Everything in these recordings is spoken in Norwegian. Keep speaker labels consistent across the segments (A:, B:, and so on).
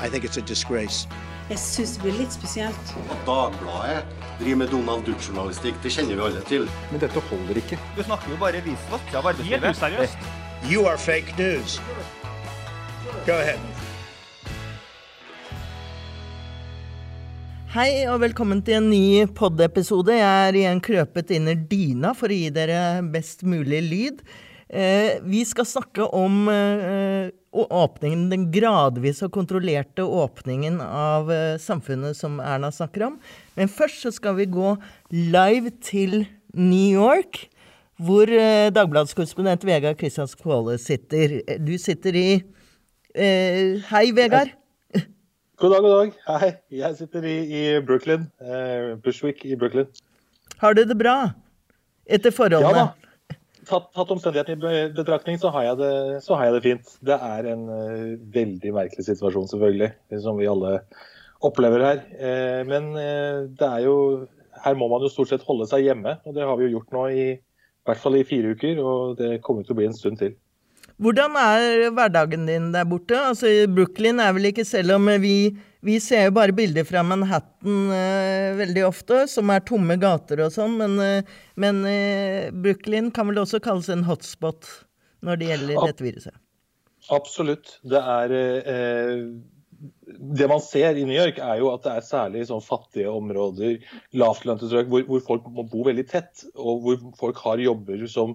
A: Jeg syns det blir litt spesielt.
B: At Dagbladet driver med Donald Duck-journalistikk, det kjenner vi alle til.
C: Men dette holder ikke.
D: Du snakker jo bare visvask av arbeidslivet.
E: useriøst.
F: You are fake news. Go ahead.
G: Hei og velkommen til en ny podd-episode. Jeg er igjen krøpet inn i dyna for å gi dere best mulig lyd. Eh, vi skal snakke om eh, åpningen, den gradvise og kontrollerte åpningen av eh, samfunnet som Erna snakker om. Men først så skal vi gå live til New York, hvor Dagbladskorrespondent Vegard Kristians Kvåle sitter. Du sitter i eh, Hei, Vegard.
H: God dag, god dag. Hei. Jeg sitter i, i Brooklyn. Eh, Bushwick i Brooklyn.
G: Har du det bra? Etter
H: Ja da. Tatt, tatt omstendighetene i betraktning, så har, jeg det, har jeg det fint. Det er en uh, veldig merkelig situasjon, selvfølgelig, som vi alle opplever her. Uh, men uh, det er jo Her må man jo stort sett holde seg hjemme, og det har vi jo gjort nå i, i hvert fall i fire uker, og det kommer til å bli en stund til.
G: Hvordan er hverdagen din der borte? Altså, Brooklyn er vel ikke, selv om vi, vi ser jo bare bilder fra Manhattan uh, veldig ofte, som er tomme gater og sånn, men, uh, men uh, Brooklyn kan vel også kalles en hotspot når det gjelder
H: Ab-
G: dette viruset?
H: Absolutt. Det er Det man ser i New York, er jo at det er særlig sånn fattige områder, lavtlønte strøk, hvor, hvor folk må bo veldig tett, og hvor folk har jobber som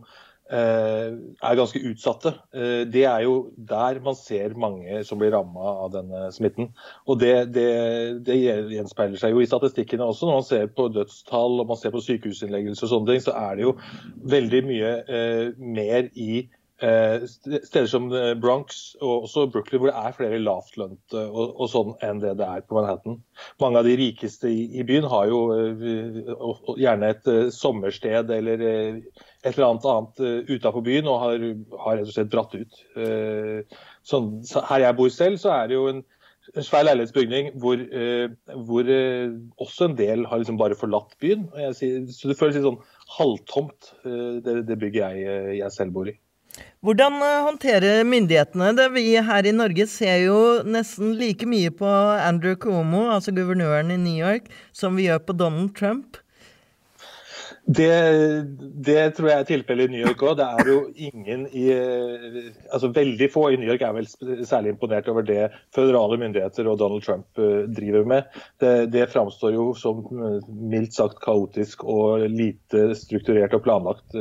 H: er ganske utsatte. Eh, det er jo der man ser mange som blir ramma av denne smitten. Og det, det, det gjenspeiler seg jo i statistikkene også. Når man ser på dødstall og man ser på sykehusinnleggelser og sånne ting, så er det jo veldig mye eh, mer i Eh, steder som eh, Bronx og også Brooklyn, hvor det er flere lavtlønte og, og sånn enn det det er på Manhattan. Mange av de rikeste i, i byen har jo eh, og- gjerne et eh, sommersted eller eh, et eller annet annet utenfor byen og har, har rett og slett dratt ut. Eh, sånn, så her jeg bor selv, så er det jo en en svær leilighetsbygning hvor, eh, hvor eh, også en del har liksom bare forlatt byen. Så det føles litt sånn halvtomt, eh, det, det bygget jeg, eh, jeg selv bor i.
G: Hvordan eh, håndterer myndighetene det? Vi her i Norge ser jo nesten like mye på Andrew Cuomo, altså guvernøren i New York, som vi gjør på Donald Trump.
H: Det, det tror jeg er tilfellet i New York òg. Det er jo ingen i eh, Altså veldig få i New York er vel særlig imponert over det føderale myndigheter og Donald Trump eh, driver med. Det, det framstår jo som eh, mildt sagt kaotisk og lite strukturert og planlagt.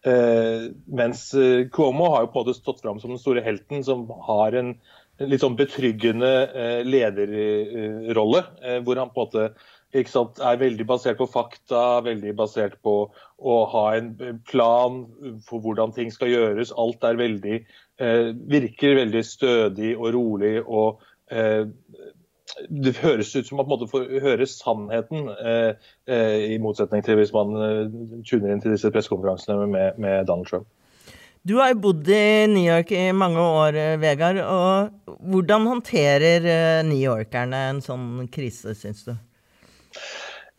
H: Mens Cuomo har jo på en måte stått fram som den store helten som har en litt sånn betryggende lederrolle, hvor han på en måte sant, er veldig basert på fakta, veldig basert på å ha en plan for hvordan ting skal gjøres. Alt er veldig, eh, virker veldig stødig og rolig. og eh, det høres ut som man på en måte får høre sannheten, eh, eh, i motsetning til hvis man eh, tuner inn til disse pressekonferansene med, med Donald Trump.
G: Du har jo bodd i New York i mange år, eh, Vegard. og Hvordan håndterer newyorkerne New Yorkerne en sånn krise, syns du?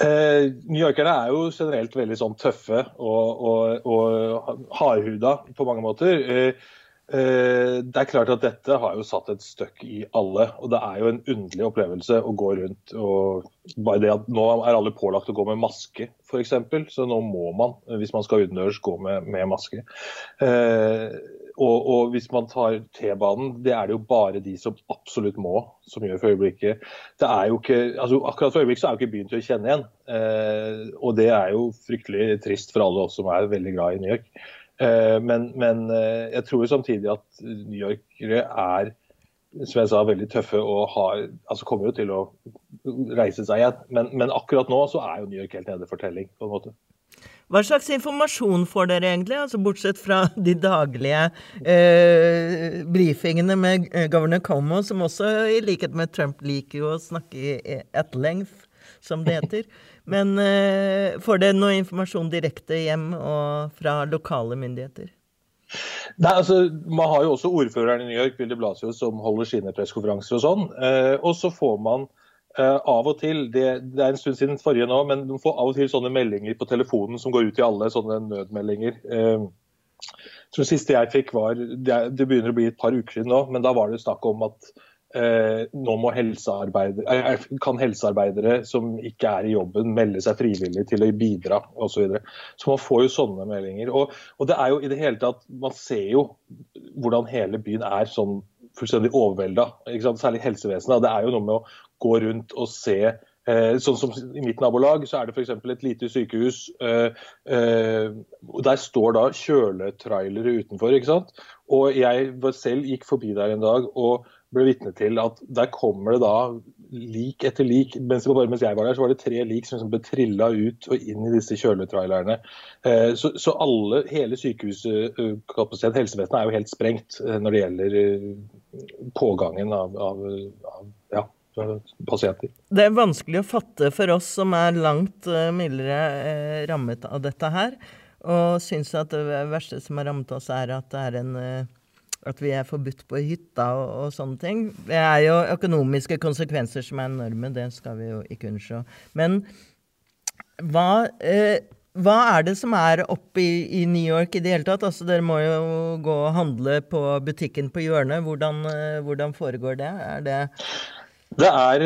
H: Eh, New Yorkerne er jo generelt veldig sånn tøffe og, og, og hardhuda på mange måter. Eh, eh, det er klart at dette har jo satt et støkk i alle. Og det er jo en underlig opplevelse å gå rundt og bare det at Nå er alle pålagt å gå med maske, f.eks. Så nå må man, hvis man skal utendørs, gå med, med maske. Eh, og, og hvis man tar T-banen, det er det jo bare de som absolutt må, som gjør for øyeblikket. Det er jo ikke, altså Akkurat for øyeblikket så er jo ikke byen til å kjenne igjen. Eh, og det er jo fryktelig trist for alle oss som er veldig glad i New York. Eh, men, men eh, jeg tror jo samtidig at New Yorkere er som jeg sa, veldig tøffe og har, altså kommer jo til å reise seg igjen. Men, men akkurat nå så er jo New York helt nede for telling, på en måte.
G: Hva slags informasjon får dere egentlig, altså bortsett fra de daglige eh, brifingene med eh, governor Como, som også i likhet med Trump liker jo å snakke i- at length, som det heter. Men eh, får dere noe informasjon direkte hjem og fra lokale myndigheter?
H: Nei, altså, Man har jo også ordføreren i New York, Bill Blasio, som holder sine pressekonferanser og sånn. Eh, og så får man eh, av og til, det, det er en stund siden forrige nå, men man får av og til sånne meldinger på telefonen som går ut til alle, sånne nødmeldinger. Uh, så det siste jeg fikk var, det, det begynner å bli et par uker siden nå, men da var det snakk om at uh, nå kan helsearbeidere som ikke er i jobben, melde seg frivillig til å bidra osv. Så, videre. så man får jo sånne meldinger. Og, og, det er jo i det hele tatt Man ser jo hvordan hele byen er sånn fullstendig overvelda. Særlig helsevesenet. Det er jo noe med å gå rundt og se Eh, sånn som I mitt nabolag så er det f.eks. et lite sykehus. Eh, eh, der står da kjøletrailere utenfor. ikke sant? Og jeg selv gikk forbi der en dag og ble vitne til at der kommer det da lik etter lik. Mens, bare mens jeg var der, så var det tre lik som liksom ble trilla ut og inn i disse kjøletrailerne. Så, så, alle, hele sykehuskapasitet, helsevesenet, er jo helt sprengt når det gjelder pågangen av, av, av pasienter.
G: Det er vanskelig å fatte for oss som er langt mildere rammet av dette her, og syns at det verste som har rammet oss, er at det er en at vi er forbudt på hytta og, og, sånne ting. Det er jo økonomiske konsekvenser som er enorme, det skal vi jo ikke unnskylde. Men hva, eh, hva er det som er oppe i, i, New York i det hele tatt? Altså, dere må jo gå og handle på butikken på hjørnet. Hvordan, eh, hvordan foregår det? Er det
H: det er,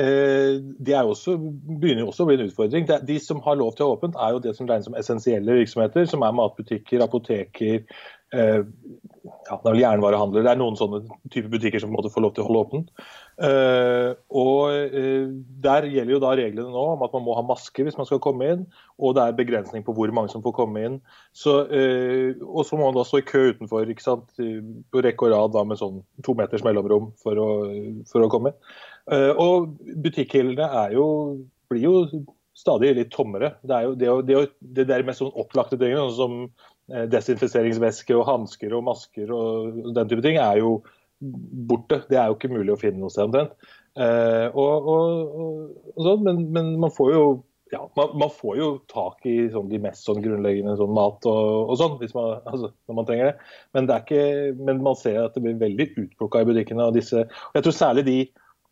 H: eh, de er også, begynner også å bli en utfordring. De som har lov til å ha åpent, er jo det som regnes som essensielle virksomheter, som er matbutikker, apoteker, eh, ja, det er vel jernvarehandler. Det er noen sånne type butikker som måtte få lov til å holde åpent. Uh, og Der gjelder jo da reglene nå om at man må ha maske hvis man skal komme inn. Og det er begrensning på hvor mange som får komme inn. Så, og så må man da stå i kø utenfor ikke sant? på rekke og rad da, med sånn to meters mellomrom for å, for å komme inn. Og butikkhyllene blir jo stadig litt tommere. Det er jo det, det, det der mest sånn opplagte tingene, sånn som Eh, desinfiseringsvæske og hansker og masker og den type ting er jo borte. Det er jo ikke mulig å finne noe sted omtrent. Eh, og, og, og, sånn, men, men, man får jo ja, man, man, får jo tak i sånn, de mest sånn, grunnleggende sånn, mat og sånn man, altså, når man trenger det. Men, det ikke, men, man ser at det blir veldig utplukka i butikkene. Og disse, og jeg tror særlig de,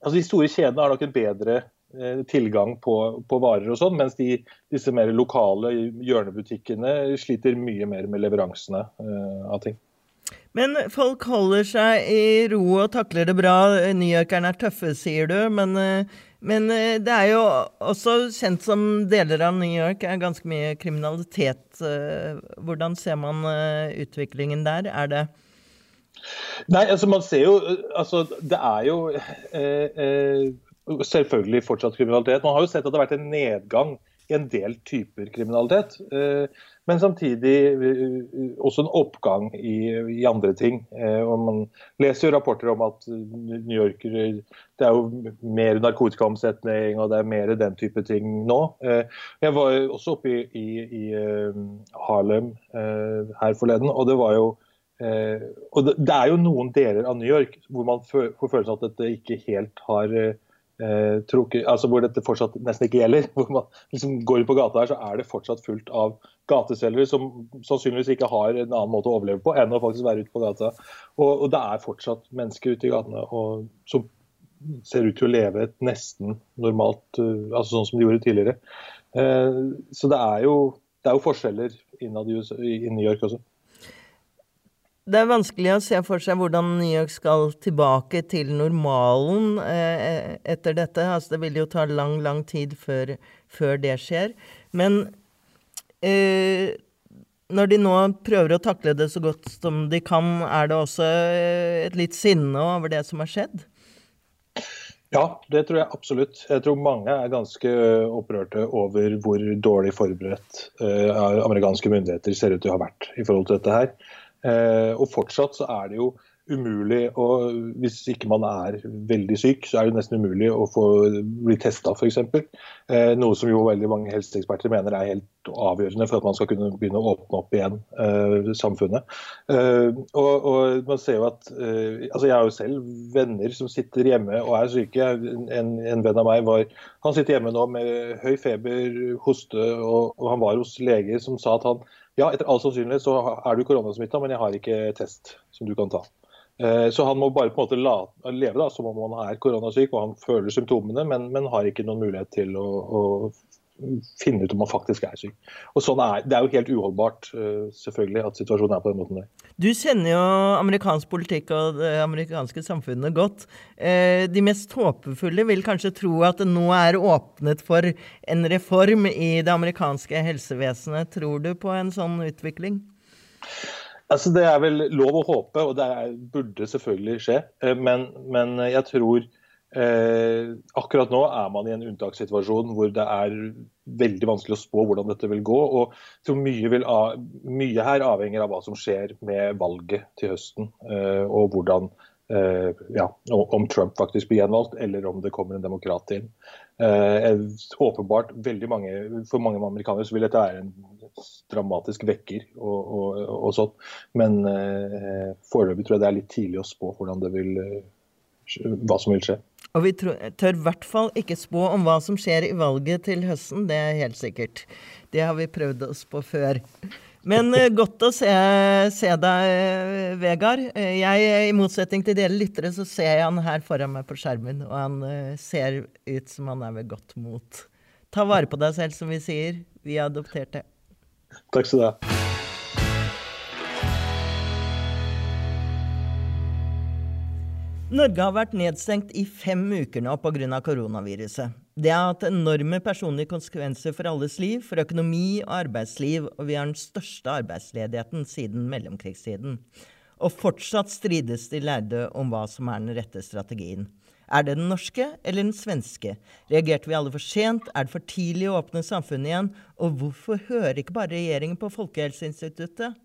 H: altså, de store kjedene har nok en bedre Eh, tilgang på, på varer og sånn, mens de, disse mer lokale hjørnebutikkene sliter mye mer med leveransene uh, av ting.
G: Men folk holder seg i ro og takler det bra. Newyorkerne er tøffe, sier du. Men, uh, men det er jo også kjent som deler av New York er ganske mye kriminalitet. Hvordan ser man utviklingen der? Er det
H: Nei, altså man ser jo Altså det er jo selvfølgelig fortsatt kriminalitet. Man har jo sett at det har vært en nedgang i en del typer kriminalitet. Eh, men samtidig eh, også en oppgang i, i andre ting. Eh, og man leser jo rapporter om at New Yorker Det er jo mer narkotikaomsetning og det er mer den type ting nå. Jeg var også oppe i, i, i Harlem her forleden, og det var jo og det, er jo noen deler av New York hvor man får følelsen av at dette ikke helt har eh, trukket altså hvor dette fortsatt nesten ikke gjelder. Hvor man liksom går på gata her, så er det fortsatt fullt av gateselgere som sannsynligvis ikke har en annen måte å overleve på enn å faktisk være ute på gata. Og, og det er fortsatt mennesker ute i gatene og, som ser ut til å leve et nesten normalt, uh, altså sånn som de gjorde tidligere. Eh, så det er, jo, det er jo forskjeller innad i, i New York også.
G: Det er vanskelig å se for seg hvordan New York skal tilbake til normalen eh, etter dette. Altså, det vil jo ta lang, lang tid før, før det skjer. Men eh, når de nå prøver å takle det så godt som de kan, er det også eh, et litt sinne over det som har skjedd?
H: Ja, det tror jeg absolutt. Jeg tror mange er ganske opprørte over hvor dårlig forberedt eh, amerikanske myndigheter ser ut til å ha vært i forhold til dette her. Eh, og fortsatt så er det jo umulig å Hvis ikke man er veldig syk, så er det nesten umulig å få bli testa, f.eks. Eh, noe som jo veldig mange helseeksperter mener er helt avgjørende for at man skal kunne begynne å åpne opp igjen eh, samfunnet. Eh, og, og, man ser jo at eh, altså Jeg har jo selv venner som sitter hjemme og er syke. En, en venn av meg var, han sitter hjemme nå med høy feber, hoste, og, og han var hos lege som sa at han ja, etter all sannsynlighet så er du koronasmitta, men jeg har ikke test som du kan ta. Eh, så han må bare på en måte leve da, som om han er koronasyk og han føler symptomene, men, men, har ikke noen mulighet til å, å finne ut om man faktisk er syk. Og sånn er, Det er jo helt uholdbart uh, selvfølgelig at situasjonen er på den måten der.
G: Du kjenner jo amerikansk politikk og det amerikanske samfunnet godt. Eh, de mest håpefulle vil kanskje tro at det nå er åpnet for en reform i det amerikanske helsevesenet. Tror du på en sånn utvikling?
H: Altså, det er vel lov å håpe, og det er, burde selvfølgelig skje. Eh, men, men jeg tror Eh, akkurat nå er man i en unntakssituasjon hvor det er veldig vanskelig å spå hvordan dette vil gå. og så mye, vil, mye her avhenger av hva som skjer med valget til høsten. Eh, og hvordan, eh, ja, om Trump faktisk blir gjenvalgt, eller om det kommer en demokrat inn. Eh, åpenbart, mange, For mange amerikanere så vil dette være en dramatisk vekker. og, og, og sånt. Men eh, foreløpig tror jeg det er litt tidlig å spå hvordan det vil, eh, hva som vil skje.
G: Og vi tør i hvert fall ikke spå om hva som skjer i valget til høsten, det er helt sikkert. Det har vi prøvd oss på før. Men uh, godt å se, se deg, uh, Vegard. Uh, jeg, I motsetning til dere lyttere, så ser jeg han her foran meg på skjermen, og han ser ut som han er ved godt mot. Ta vare på deg selv, som vi sier. Vi har adoptert det.
H: Takk skal du ha.
G: Norge har vært nedstengt i fem uker nå pga. koronaviruset. Det har hatt enorme personlige konsekvenser for alles liv, for økonomi og arbeidsliv, og vi har den største arbeidsledigheten siden mellomkrigstiden. Og fortsatt strides de lærde om hva som er den rette strategien. Er det den norske eller den svenske? Reagerte vi alle for sent? Er det for tidlig å åpne samfunnet igjen? Og hvorfor hører ikke bare regjeringen på Folkehelseinstituttet?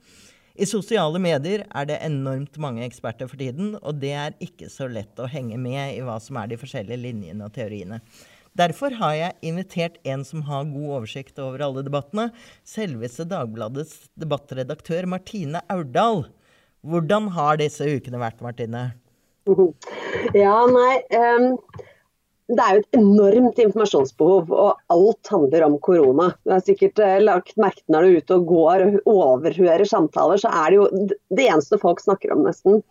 G: I sosiale medier er det enormt mange eksperter for tiden, og det er ikke så lett å henge med i hva som er de forskjellige linjene og teoriene. Derfor har jeg invitert en som har god oversikt over alle debattene. Selveste Dagbladets debattredaktør Martine Aurdal. Hvordan har disse ukene vært, Martine?
C: Ja, nei um det er jo et enormt informasjonsbehov, og alt handler om korona. Du har sikkert eh, lagt merke når du er ute og går og overhører samtaler, så er det jo det eneste folk snakker om, nesten.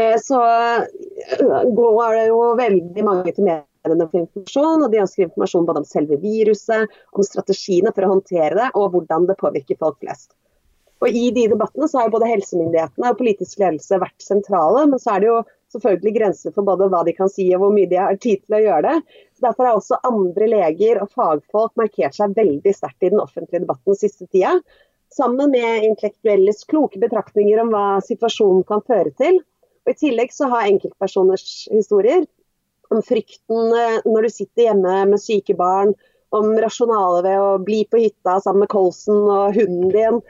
C: Eh, så eh, går det jo veldig mange til mediene for informasjon, og de ønsker informasjon både om selve viruset, om strategiene for å håndtere det, og hvordan det påvirker folk flest. Og I de debattene så har jo både helsemyndighetene og politisk ledelse vært sentrale, men så er det jo selvfølgelig grenser for både hva de kan si og hvor mye de har tid til å gjøre det. Så Derfor har også andre leger og fagfolk markert seg veldig sterkt i den offentlige debatten siste tida. Sammen med intellektuelles kloke betraktninger om hva situasjonen kan føre til. Og I tillegg så har enkeltpersoners historier om frykten eh, når du sitter hjemme med syke barn, om rasjonalet ved å bli på hytta sammen med Colson og hunden din,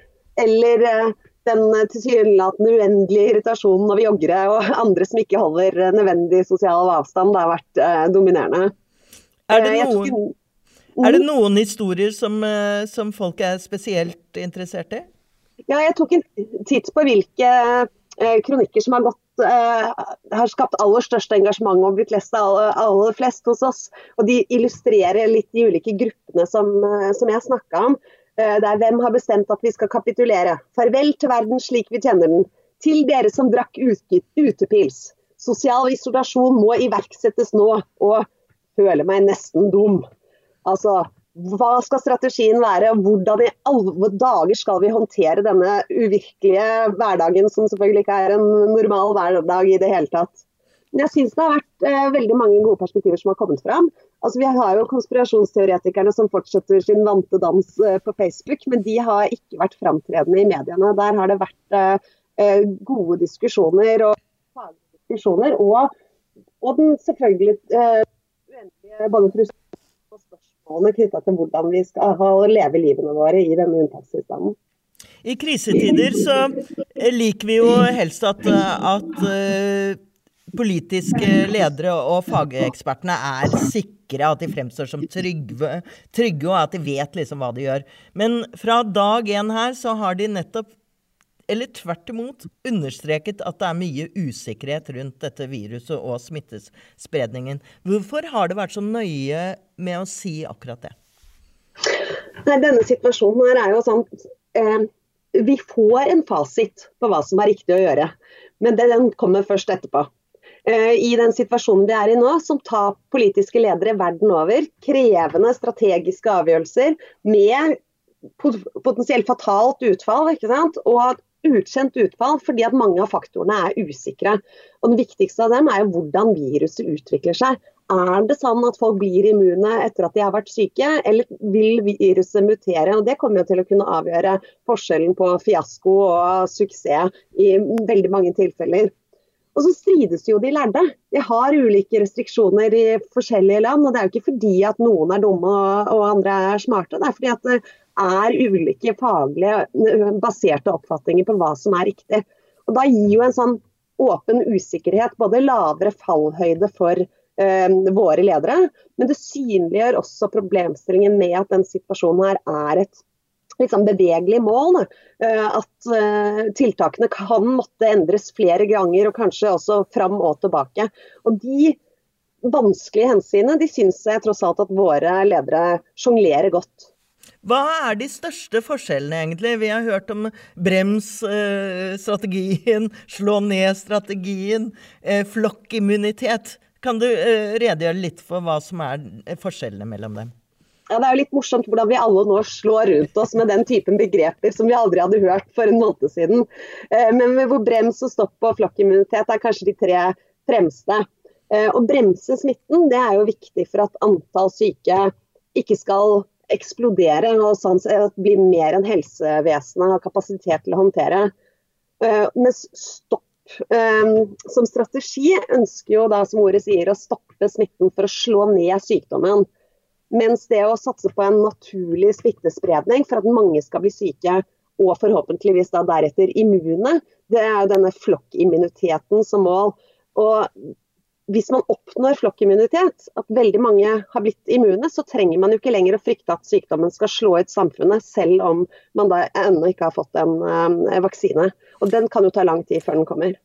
C: eller eh, den tilsynelatende uendelige irritasjonen over joggere og andre som ikke holder eh, nødvendig sosial avstand, det har vært eh, dominerende.
G: Er det noen, er det noen historier som, som, folk er spesielt interessert i?
C: Ja, jeg tok en titt på hvilke kronikker som har gått har skapt aller største engasjement og blitt lest av aller, flest hos oss. Og De illustrerer litt de ulike gruppene som, som jeg snakka om. Eh, det er hvem har bestemt at vi skal kapitulere. Farvel til verden slik vi kjenner den. Til dere som drakk utepils. Sosial isolasjon må iverksettes nå, og føler meg nesten dum. Altså, hva skal strategien være? Hvordan i alle dager skal vi håndtere denne uvirkelige hverdagen, som selvfølgelig ikke er en normal hverdag i det hele tatt? Men jeg syns det har vært eh, veldig mange gode perspektiver som har kommet fram. Altså, vi har jo konspirasjonsteoretikerne som fortsetter sin vante dans eh, på Facebook, men de har ikke vært framtredende i mediene. Der har det vært eh, eh gode diskusjoner og faglige diskusjoner. Og, og den selvfølgelig uendelige både og spørsmålene knytta til hvordan vi skal ha, leve livene våre i denne unntakstilstanden.
G: I krisetider så liker vi jo helst at, at politiske ledere og fagekspertene er sikre, at de fremstår som trygge, trygge, og at de vet liksom hva de gjør. Men fra dag én her så har de nettopp, eller tvert imot, understreket at det er mye usikkerhet rundt dette viruset og smittespredningen. Hvorfor har det vært så nøye med å si akkurat det?
C: Nei, denne situasjonen her er jo sånn eh, Vi får en fasit på hva som er riktig å gjøre, men den kommer først etterpå. I den situasjonen vi er i nå, som tar politiske ledere verden over krevende strategiske avgjørelser med potensielt fatalt utfall. ikke sant? Og ukjent utfall fordi at mange av faktorene er usikre. Og Den viktigste av dem er jo hvordan viruset utvikler seg. Er det sånn at folk blir immune etter at de har vært syke, eller vil viruset mutere? Og Det kommer jo til å kunne avgjøre forskjellen på fiasko og suksess i veldig mange tilfeller. Og så strides jo de lærde. De har ulike restriksjoner i forskjellige land. og Det er jo ikke fordi at noen er dumme og andre er smarte. Det er fordi at det er ulike faglige baserte oppfatninger på hva som er riktig. Og Da gir jo en sånn åpen usikkerhet både lavere fallhøyde for eh, våre ledere, men det synliggjør også problemstillingen med at den situasjonen her er et liksom bevegelig mål. Uh, at uh, tiltakene kan måtte endres flere ganger, og kanskje også fram og tilbake. Og De vanskelige hensynene de syns jeg tross alt at våre ledere sjonglerer godt.
G: Hva er de største forskjellene, egentlig? Vi har hørt om brems-strategien, eh, slå ned-strategien, eh, flokkimmunitet. Kan du eh, redegjøre litt for hva som er forskjellene mellom dem?
C: Ja, Det er jo litt morsomt hvordan vi alle nå slår rundt oss med den typen begreper som vi aldri hadde hørt for en måned siden. Men hvor brems og stopp og flokkimmunitet er kanskje de tre fremste. Å bremse smitten det er jo viktig for at antall syke ikke skal eksplodere og sånn at bli mer enn helsevesenet har kapasitet til å håndtere. Uh, mens stopp som strategi ønsker jo da, som ordet sier, å stoppe smitten for å slå ned sykdommen. Mens det å satse på en naturlig smittespredning for at mange skal bli syke og forhåpentligvis da deretter immune, det er jo denne flokkimmuniteten som mål. Og hvis man oppnår flokkimmunitet, at veldig mange har blitt immune, så trenger man jo ikke lenger å frykte at sykdommen skal slå ut samfunnet, selv om man da ennå ikke har fått en uh, vaksine. Og Den kan jo ta lang tid før den kommer.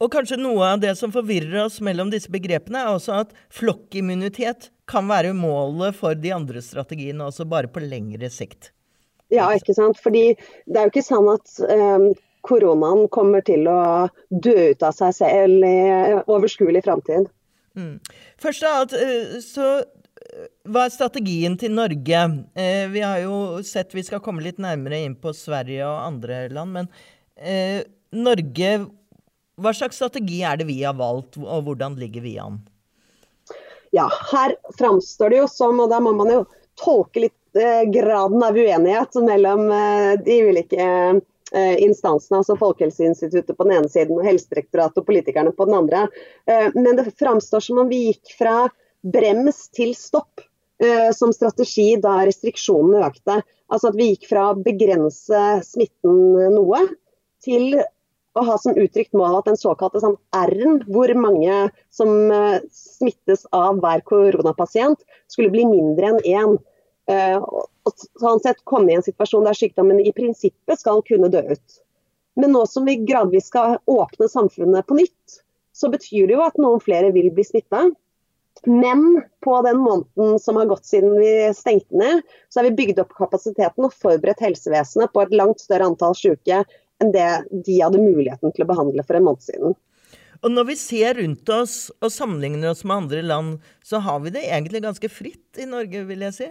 G: Og kanskje noe av det som forvirrer oss mellom disse begrepene, er også at flokkimmunitet kan være målet for de andre strategiene, også bare på lengre sikt.
C: Ja, ikke sant. Fordi det er jo ikke sånn at um, koronaen kommer til å dø ut av seg selv i overskuelig framtid.
G: Mm. Først av alt, eh, så eh, hva er strategien til Norge? Eh, vi har jo sett, vi skal komme litt nærmere inn på Sverige og andre land, men eh, Norge, hva slags strategi er det vi har valgt, og hvordan ligger vi an?
C: Ja, her framstår det jo som, og da må man jo tolke litt eh, graden av uenighet mellom eh, de ulike Eh, instansene, altså Folkehelseinstituttet på den ene siden og Helsedirektoratet og politikerne på den andre. Eh, men det framstår som om vi gikk fra brems til stopp eh, som strategi da restriksjonene økte. Altså at vi gikk fra å begrense smitten noe, til å ha som uttrykt mål at den såkalte sånn R-en, hvor mange som smittes av hver koronapasient, skulle bli mindre enn én. Og sånn sett komme i en situasjon der sykdommen i prinsippet skal kunne dø ut. Men nå som vi gradvis skal åpne samfunnet på nytt, så betyr det jo at noen flere vil bli smitta. Men på den måneden som har gått siden vi stengte ned, så har vi bygd opp kapasiteten og forberedt helsevesenet på et langt større antall syke enn det de hadde muligheten til å behandle for en måned siden.
G: Og når vi ser rundt oss og sammenligner oss med andre land, så har vi det egentlig ganske fritt i Norge, vil jeg si.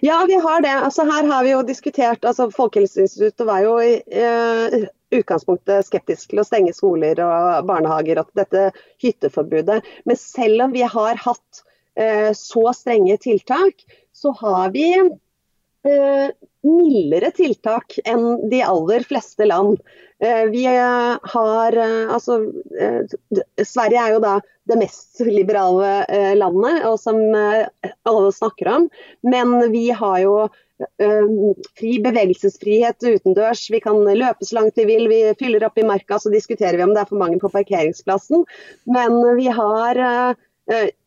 C: Ja, vi har det. Altså, her har vi jo diskutert altså, Folkehelseinstituttet var jo i eh, utgangspunktet skeptisk til å stenge skoler og barnehager og dette hytteforbudet. Men selv om vi har hatt eh, så strenge tiltak, så har vi mildere tiltak enn de aller fleste land. Eh, vi har eh, altså Sverige er jo da det mest liberale landet, og som alle snakker om. Men vi har jo fri bevegelsesfrihet utendørs. Vi kan løpe så langt vi vil. Vi fyller opp i marka, så diskuterer vi om det er for mange på parkeringsplassen. Men vi har Eh,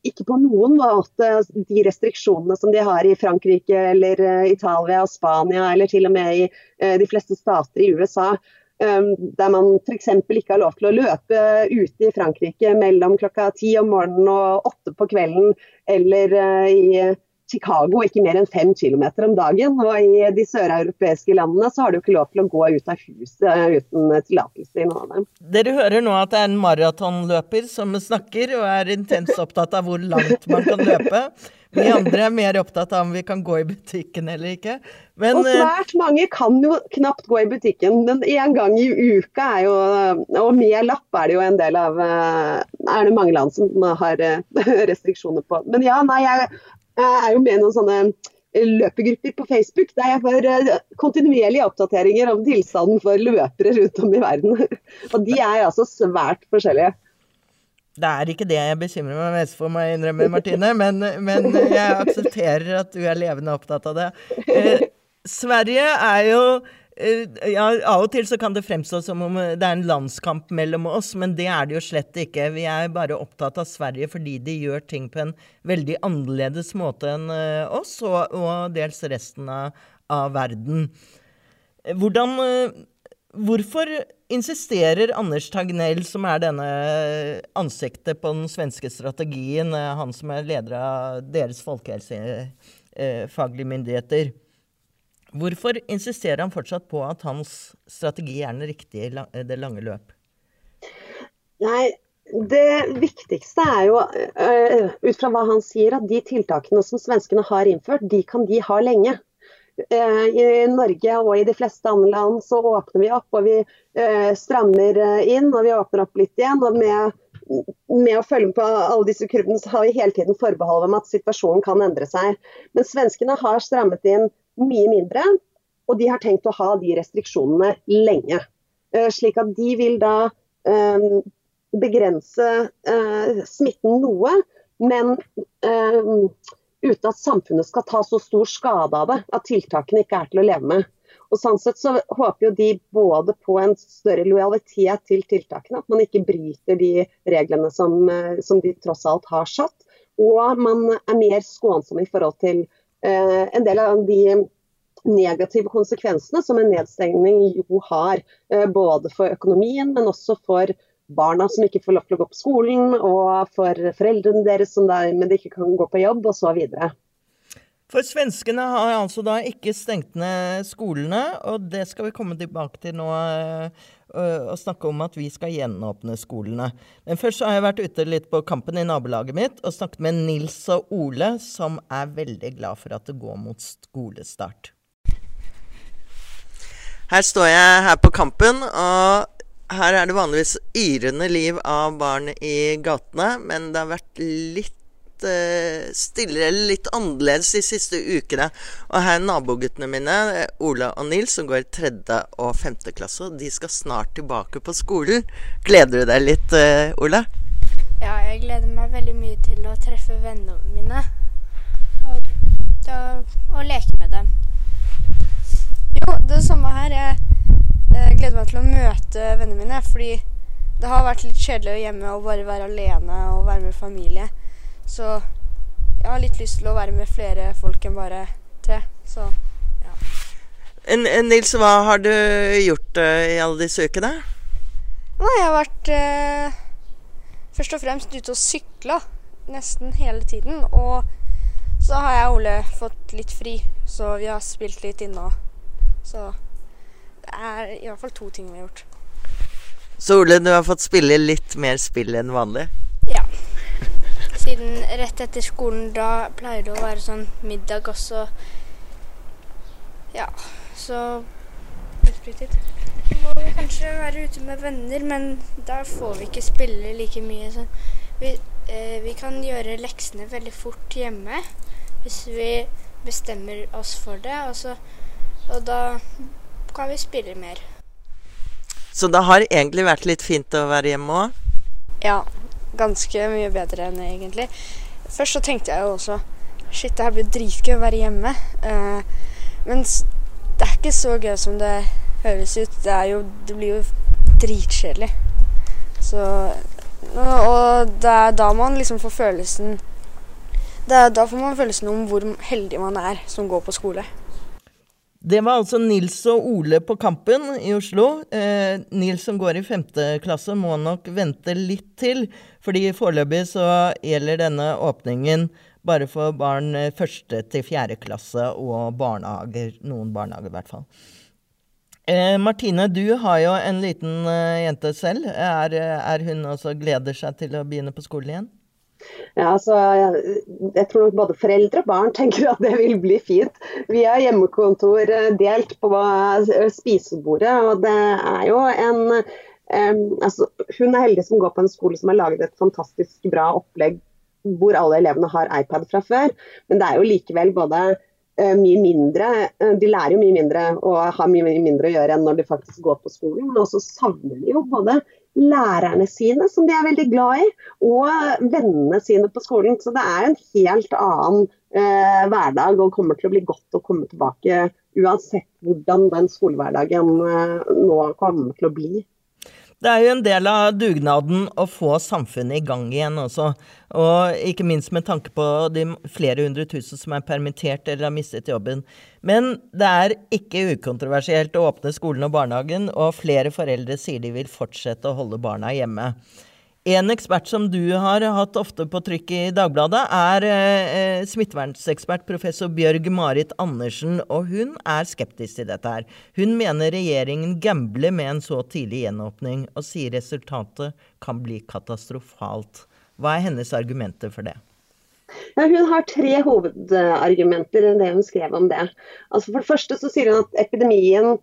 C: ikke på noen måte de restriksjonene som de har i Frankrike eller eh, Italia og Spania, eller til og med i eh, de fleste stater i USA. Der man f.eks. ikke har lov til å løpe ute i Frankrike mellom klokka ti om morgenen og åtte på kvelden, eller i Chicago ikke mer enn fem kilometer om dagen. Og i de søreuropeiske landene så har du ikke lov til å gå ut av huset uten tillatelse i noen av dem.
G: Dere hører nå at det er en maratonløper som snakker, og er intenst opptatt av hvor langt man kan løpe. Vi andre er mer opptatt av om vi kan gå i butikken eller ikke.
C: Men, og eh, svært mange kan jo knapt gå i butikken, men én gang i uka er jo Og med lapp er det jo en del av eh, Er det mange land som har eh, restriksjoner på. Men ja, nei, jeg, jeg er jo med i noen sånne løpegrupper på Facebook der jeg får kontinuerlige oppdateringer om tilstanden for løpere rundt om i verden. Og de er altså svært forskjellige.
G: Det er ikke det jeg bekymrer meg mest for, må jeg innrømme, Martine. Men, men, jeg aksepterer at du er levende opptatt av det. Eh, Sverige er jo eh, ja, Av og til så kan det fremstå som om det er en landskamp mellom oss, men det er det jo slett ikke. Vi er bare opptatt av Sverige fordi de gjør ting på en veldig annerledes måte enn eh, oss, og, og dels resten av, av verden. Hvordan Hvorfor insisterer Anders Tagnell, som er denne ansiktet på den svenske strategien, eh, han som er leder av deres folkehelsefaglige myndigheter, hvorfor insisterer han fortsatt på at hans strategi er den riktige i det lange løp?
C: Nei, det viktigste er jo, eh, ut fra hva han sier, at de tiltakene som svenskene har innført, de kan de ha lenge. Eh, I Norge og i de fleste andre land så åpner vi opp og vi eh, strammer eh, inn og vi åpner opp litt igjen. og med, med å følge med på alle disse kurvene så har vi hele tiden forbehold om at situasjonen kan endre seg. Men svenskene har strammet inn mye mindre, og de har tenkt å ha de restriksjonene lenge. Slik at de vil da begrense smitten noe, men uten at samfunnet skal ta så stor skade av det at tiltakene ikke er til å leve med. Og sånn sett så håper jo de både på en større lojalitet til tiltakene, at man ikke bryter de reglene som, eh, som de tross alt har satt, og man er mer skånsom i forhold til eh, en del av de negative konsekvensene som en nedstengning jo har. Eh, både for økonomien, men også for barna som ikke får lov til å gå på skolen, og for foreldrene deres som dermed ikke kan gå på jobb, osv.
G: For svenskene har altså da ikke stengt ned skolene, og det skal vi komme tilbake til nå øh, og snakke om at vi skal gjenåpne skolene. Men først har jeg vært ute litt på kampen i nabolaget mitt og snakket med Nils og Ole, som er veldig glad for at det går mot skolestart. Her står jeg her på Kampen, og her er det vanligvis yrende liv av barn i gatene, men det har vært litt uh, stillere litt annerledes de siste ukene. Og her er naboguttene mine, Ola og Nils, som går i tredje og femte klasse. Og de skal snart tilbake på skolen. Gleder du deg litt, uh, Ola?
E: Ja, jeg gleder meg veldig mye til å treffe vennene mine. Og, og leke med dem. Jo, det samme her. Jeg jeg gleder meg til å møte vennene mine, fordi det har vært litt kjedelig hjemme å bare være alene og være med familie. Så jeg har litt lyst til å være med flere folk enn bare tre. Så ja.
G: Nils, hva har du gjort uh, i alle disse ukene?
E: Nei, jeg har vært uh, først og fremst ute og sykla nesten hele tiden. Og så har jeg og Ole fått litt fri, så vi har spilt litt inne òg. Så det er i hvert fall to ting vi har gjort.
G: Så Ole, du har fått spille litt mer spill enn vanlig?
E: Ja. Siden rett etter skolen, da pleier det å være sånn middag også. Ja, så må vi kanskje være ute med venner, men da får vi ikke spille like mye. Så vi, eh, vi kan gjøre leksene veldig fort hjemme hvis vi bestemmer oss for det. Og, så, og da kan vi spille mer.
G: Så det har egentlig vært litt fint å være hjemme òg?
E: Ja, ganske mye bedre enn egentlig. Først så tenkte jeg jo også Shit, det her blir dritgøy å være hjemme. Uh, men det er ikke så gøy som det høres ut. Det, jo, det blir jo dritkjedelig. Så Og det er da man liksom får følelsen er, Da får man følelsen om hvor heldig man er som går på skole.
G: Det var altså Nils og Ole på Kampen i Oslo. Eh, Nils som går i femte klasse må nok vente litt til, fordi foreløpig så gjelder denne åpningen bare for barn eh, første til fjerde klasse og barnehager. Noen barnehager, i hvert fall. Eh, Martine, du har jo en liten eh, jente selv. Er, er, hun også gleder seg til å begynne på skolen igjen?
C: Ja, altså, jeg, tror nok både foreldre og barn tenker at det vil bli fint. Vi har hjemmekontor eh, delt på eh, spisebordet, og det er jo en um, altså, Hun er heldig som går på en skole som har laget et fantastisk bra opplegg hvor alle elevene har iPad fra før. Men det er jo likevel både uh, mye mindre De lærer jo mye mindre og har mye mindre å gjøre enn når de faktisk går på skolen. Men også savner de jo både lærerne sine, som de er veldig glad i, og vennene sine på skolen. Så det er en helt annen eh, hverdag og kommer til å bli godt å komme tilbake uansett hvordan den skolehverdagen eh, nå kommer til å bli.
G: Det er jo en del av dugnaden å få samfunnet i gang igjen også. Og ikke minst med tanke på de flere hundre tusen som er permittert eller har mistet jobben. Men det er ikke ukontroversielt å åpne skolen og barnehagen, og flere foreldre sier de vil fortsette å holde barna hjemme. En ekspert som du har hatt ofte på trykk i Dagbladet, er eh, smittevernsekspert professor Bjørg Marit Andersen, og hun er skeptisk til dette her. Hun mener regjeringen gambler med en så tidlig gjenåpning, og sier resultatet kan bli katastrofalt. Hva er hennes argumenter for det?
C: Ja, hun har tre hovedargumenter i det hun skrev om det. Altså for det første så sier hun at epidemien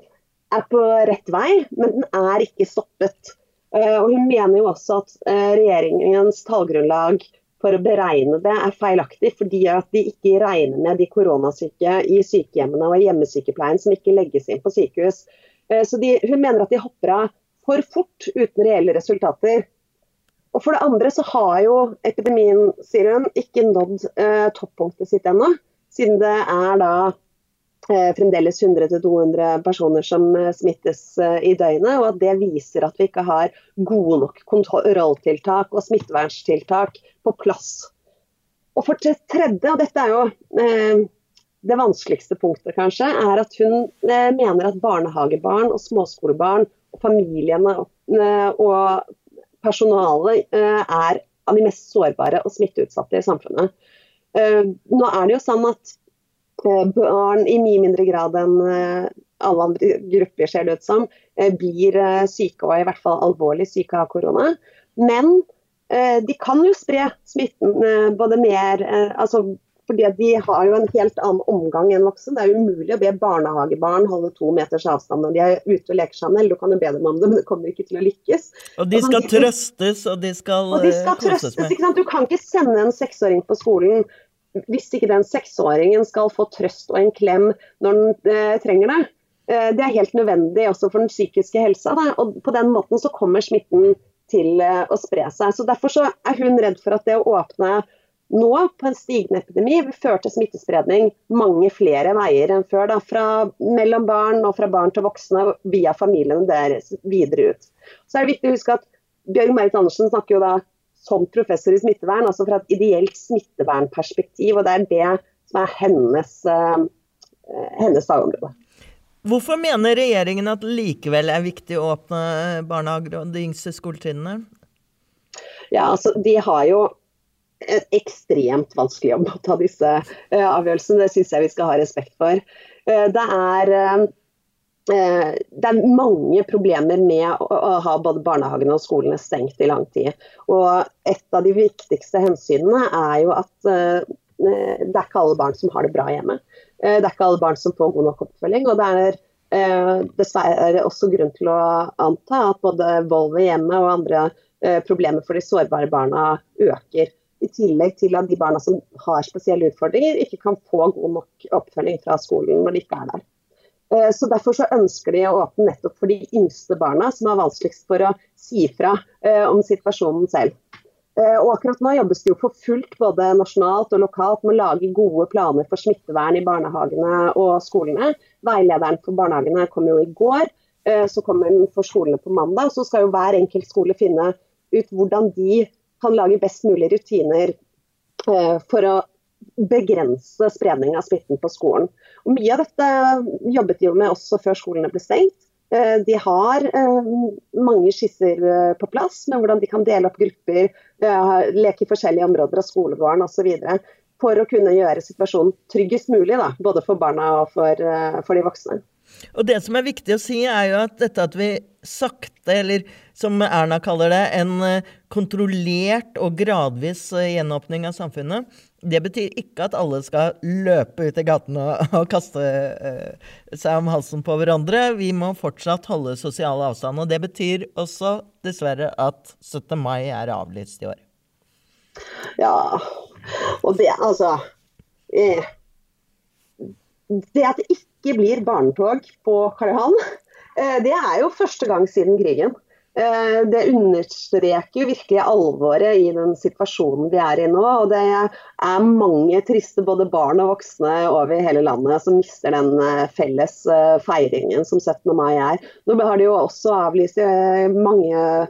C: er på rett vei, men den er ikke stoppet. Eh, og hun mener jo også at eh, regjeringens tallgrunnlag for å beregne det er feilaktig, fordi at de ikke regner med de koronasyke i sykehjemmene og hjemmesykepleien som ikke legges inn på sykehus. Eh, så de, Hun mener at de hopper av for fort uten reelle resultater. Og For det andre så har jo epidemien sier hun, ikke nådd eh, toppunktet sitt ennå. Siden det er da fremdeles 100-200 personer som eh, smittes eh, i døgnet, og at det viser at vi ikke har gode nok kontrolltiltak og smitteverntiltak på plass. Og for det tredje, og dette er jo det vanskeligste punktet kanskje, er at hun mener at barnehagebarn og småskolebarn og familiene og personalet er av de mest sårbare og smitteutsatte i samfunnet. Nå er det jo sånn at barn i mye mindre grad enn eh, alle andre grupper, ser det ut som, eh, blir eh, syke og i hvert fall alvorlig syke av korona. Men de kan jo spre smitten både mer altså fordi De har jo en helt annen omgang enn voksne. Det er umulig å be barnehagebarn holde to meters avstand når de er ute og leker sammen. Eller du kan jo be dem om det, men det kommer ikke til å lykkes.
G: Og de skal trøstes, og de skal,
C: og de skal trøstes. Du kan ikke sende en seksåring på skolen hvis ikke den seksåringen skal få trøst og en klem når den eh, trenger det. Eh, det er helt nødvendig også for den psykiske helsa. Da. og På den måten så kommer smitten til eh, å spre seg. Så Derfor så er hun redd for at det å åpne nå på en stigende epidemi vil føre til smittespredning mange flere veier enn før. Da, fra mellom barn og fra barn til voksne via familiene deres videre ut. Så er det viktig å huske at Bjørg Marit Andersen snakker jo da som professor i smittevern, altså fra et ideelt smittevernperspektiv. Og det er det som er hennes, uh, hennes fagområde.
G: Hvorfor mener regjeringen at likevel er viktig å åpne barnehager og de yngste skoletrinnene?
C: Ja, altså de har jo en ekstremt vanskelig jobb å ta disse uh, avgjørelsene. Det syns jeg vi skal ha respekt for. Det er Eh, det er mange problemer med å ha både barnehagene og skolene stengt i lang tid. Og et av de viktigste hensynene er jo at eh, det er ikke alle barn som har det bra hjemme. Eh, det er ikke alle barn som får god nok oppfølging. og det er dessverre også grunn til å anta at både vold ved hjemmet og andre problemer for de sårbare barna øker. I tillegg til at de barna som har spesielle utfordringer, ikke kan få god nok oppfølging fra skolen når de ikke er der. Eh, så Derfor så ønsker de å åpne nettopp for de yngste barna, som er vanskeligst for å si fra eh, om situasjonen selv. Eh, og akkurat Nå jobbes det jo for fullt både nasjonalt og lokalt med å lage gode planer for smittevern i barnehagene og skolene. Veilederen for barnehagene kom jo i går, så kommer den for skolene på mandag. Så skal jo hver enkelt skole finne ut hvordan de kan lage best mulig rutiner for å begrense spredning av smitten på skolen. Og Mye av dette jobbet de jo med også før skolene ble stengt. Eh, de har eh, mange skisser eh, på plass med hvordan de kan dele opp grupper, leke i forskjellige områder av skolegården osv. for å kunne gjøre situasjonen tryggest mulig, da, både for barna og for, for de voksne.
G: Og det som er viktig å si, er jo at dette at vi sakte, eller som Erna kaller det, en kontrollert og gradvis gjenåpning av samfunnet, det betyr ikke at alle skal løpe ut i gatene og, kaste uh, seg om halsen på hverandre. Vi må fortsatt holde sosial avstand. Og det betyr også dessverre at 17. mai er avlyst i år.
C: Ja, og det altså eh, Det at det ikke blir barnetog på Karl Johan, eh, det er jo første gang siden krigen. Eh, det understreker jo virkelig alvoret i den situasjonen vi er i nå. Og det er mange triste både barn og voksne over hele landet som mister den eh, felles feiringen som 17. mai er. Nå har de jo også avlyst i mange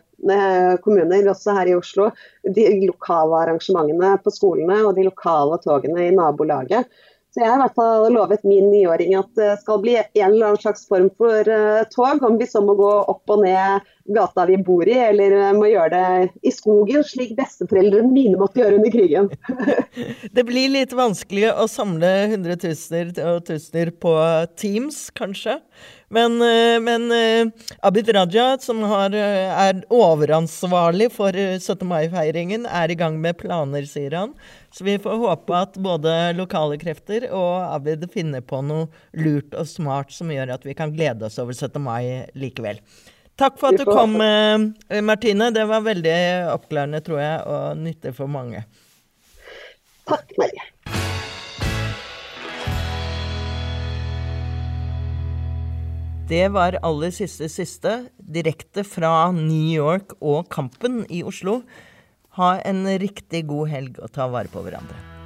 C: kommuner, også her i Oslo, de lokale arrangementene på skolene og de lokale togene i nabolaget. Så jeg har i hvert fall lovet min niåring at det skal bli en eller annen slags form for tog. Om vi så må gå opp og ned gata vi bor i, eller uh, må gjøre det i skogen, slik besteforeldrene mine måtte gjøre under krigen.
G: det blir litt vanskelig å samle hundretusener og tusener på Teams, kanskje? Men, uh, men Abid Raja, som har, er overansvarlig for 17. mai-feiringen, er i gang med planer, sier han. Så vi får håpe at både lokale krefter og Abid finner på noe lurt og smart som gjør at vi kan glede oss over 17. mai likevel. Takk for at du kom, eh, Martine. Det var veldig oppklarende, tror jeg, og nyttig for mange.
C: Takk, Marie.
G: Det var aller siste siste, direkte fra New York og Kampen i Oslo. Ha en riktig god helg og ta vare på hverandre.